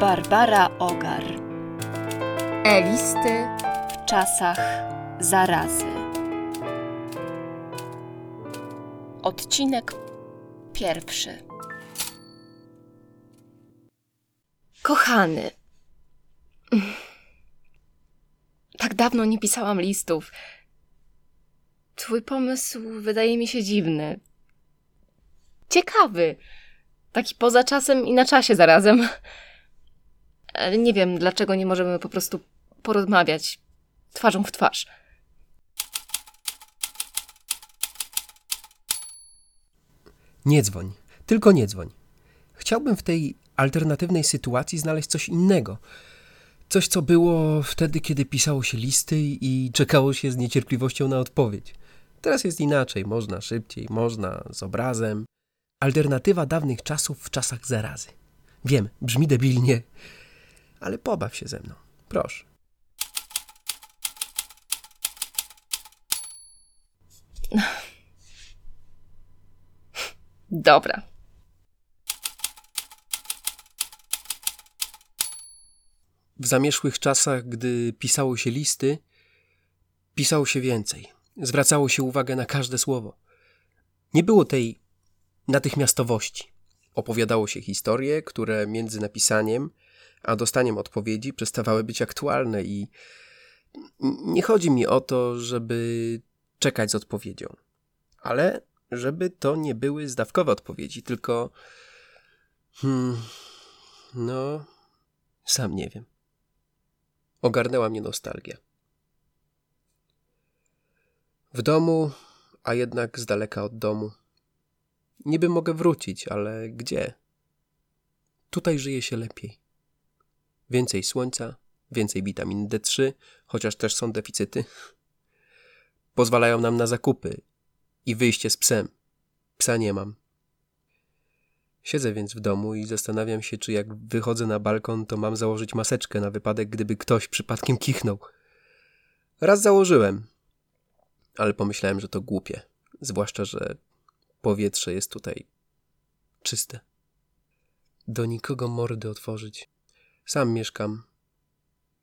Barbara Ogar E-listy w czasach zarazy. Odcinek pierwszy. Kochany. Tak dawno nie pisałam listów. Twój pomysł wydaje mi się dziwny. Ciekawy. Taki poza czasem i na czasie zarazem. Ale nie wiem, dlaczego nie możemy po prostu porozmawiać twarzą w twarz. Nie dzwoń, tylko nie dzwoń. Chciałbym w tej alternatywnej sytuacji znaleźć coś innego. Coś, co było wtedy, kiedy pisało się listy i czekało się z niecierpliwością na odpowiedź. Teraz jest inaczej, można szybciej, można z obrazem. Alternatywa dawnych czasów w czasach zarazy. Wiem, brzmi debilnie, ale pobaw się ze mną. Proszę. Dobra. W zamierzchłych czasach, gdy pisało się listy, pisało się więcej. Zwracało się uwagę na każde słowo. Nie było tej natychmiastowości. Opowiadało się historie, które między napisaniem a dostaniem odpowiedzi przestawały być aktualne i nie chodzi mi o to, żeby czekać z odpowiedzią, ale żeby to nie były zdawkowe odpowiedzi, tylko hmm, no, sam nie wiem. Ogarnęła mnie nostalgia. W domu, a jednak z daleka od domu. Niby mogę wrócić, ale gdzie? Tutaj żyje się lepiej. Więcej słońca, więcej witamin D3, chociaż też są deficyty. Pozwalają nam na zakupy i wyjście z psem. Psa nie mam. Siedzę więc w domu i zastanawiam się, czy jak wychodzę na balkon, to mam założyć maseczkę na wypadek, gdyby ktoś przypadkiem kichnął. Raz założyłem, ale pomyślałem, że to głupie, zwłaszcza, że powietrze jest tutaj czyste. Do nikogo mordy otworzyć. Sam mieszkam.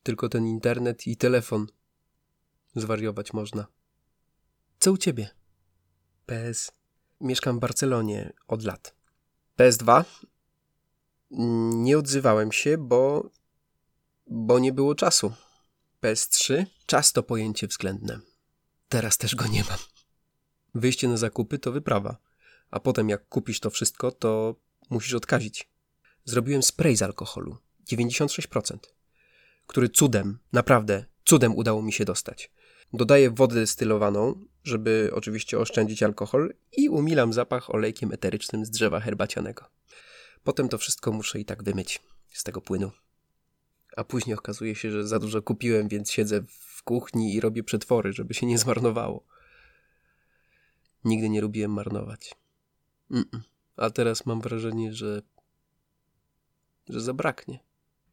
Tylko ten internet i telefon. Zwariować można. Co u ciebie? PS. Mieszkam w Barcelonie od lat. PS2. Nie odzywałem się, bo. bo nie było czasu. PS3. Czas to pojęcie względne. Teraz też go nie mam. Wyjście na zakupy to wyprawa, a potem jak kupisz to wszystko, to musisz odkazić. Zrobiłem spray z alkoholu 96%, który cudem, naprawdę cudem udało mi się dostać. Dodaję wodę destylowaną, żeby oczywiście oszczędzić alkohol i umilam zapach olejkiem eterycznym z drzewa herbacianego. Potem to wszystko muszę i tak wymyć z tego płynu. A później okazuje się, że za dużo kupiłem, więc siedzę w kuchni i robię przetwory, żeby się nie zmarnowało. Nigdy nie lubiłem marnować. Mm-mm. A teraz mam wrażenie, że. że zabraknie.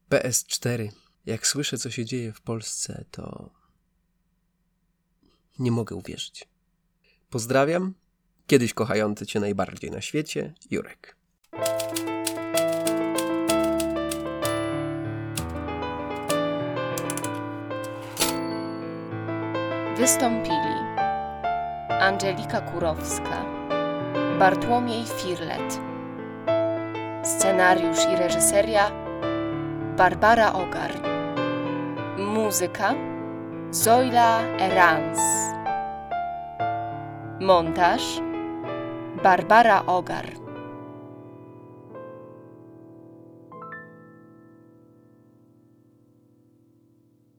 PS4. Jak słyszę, co się dzieje w Polsce, to. Nie mogę uwierzyć. Pozdrawiam. Kiedyś kochający Cię najbardziej na świecie, Jurek. Wystąpili Angelika Kurowska, Bartłomiej Firlet, scenariusz i reżyseria Barbara Ogar, muzyka Zoila Erans, montaż Barbara Ogar.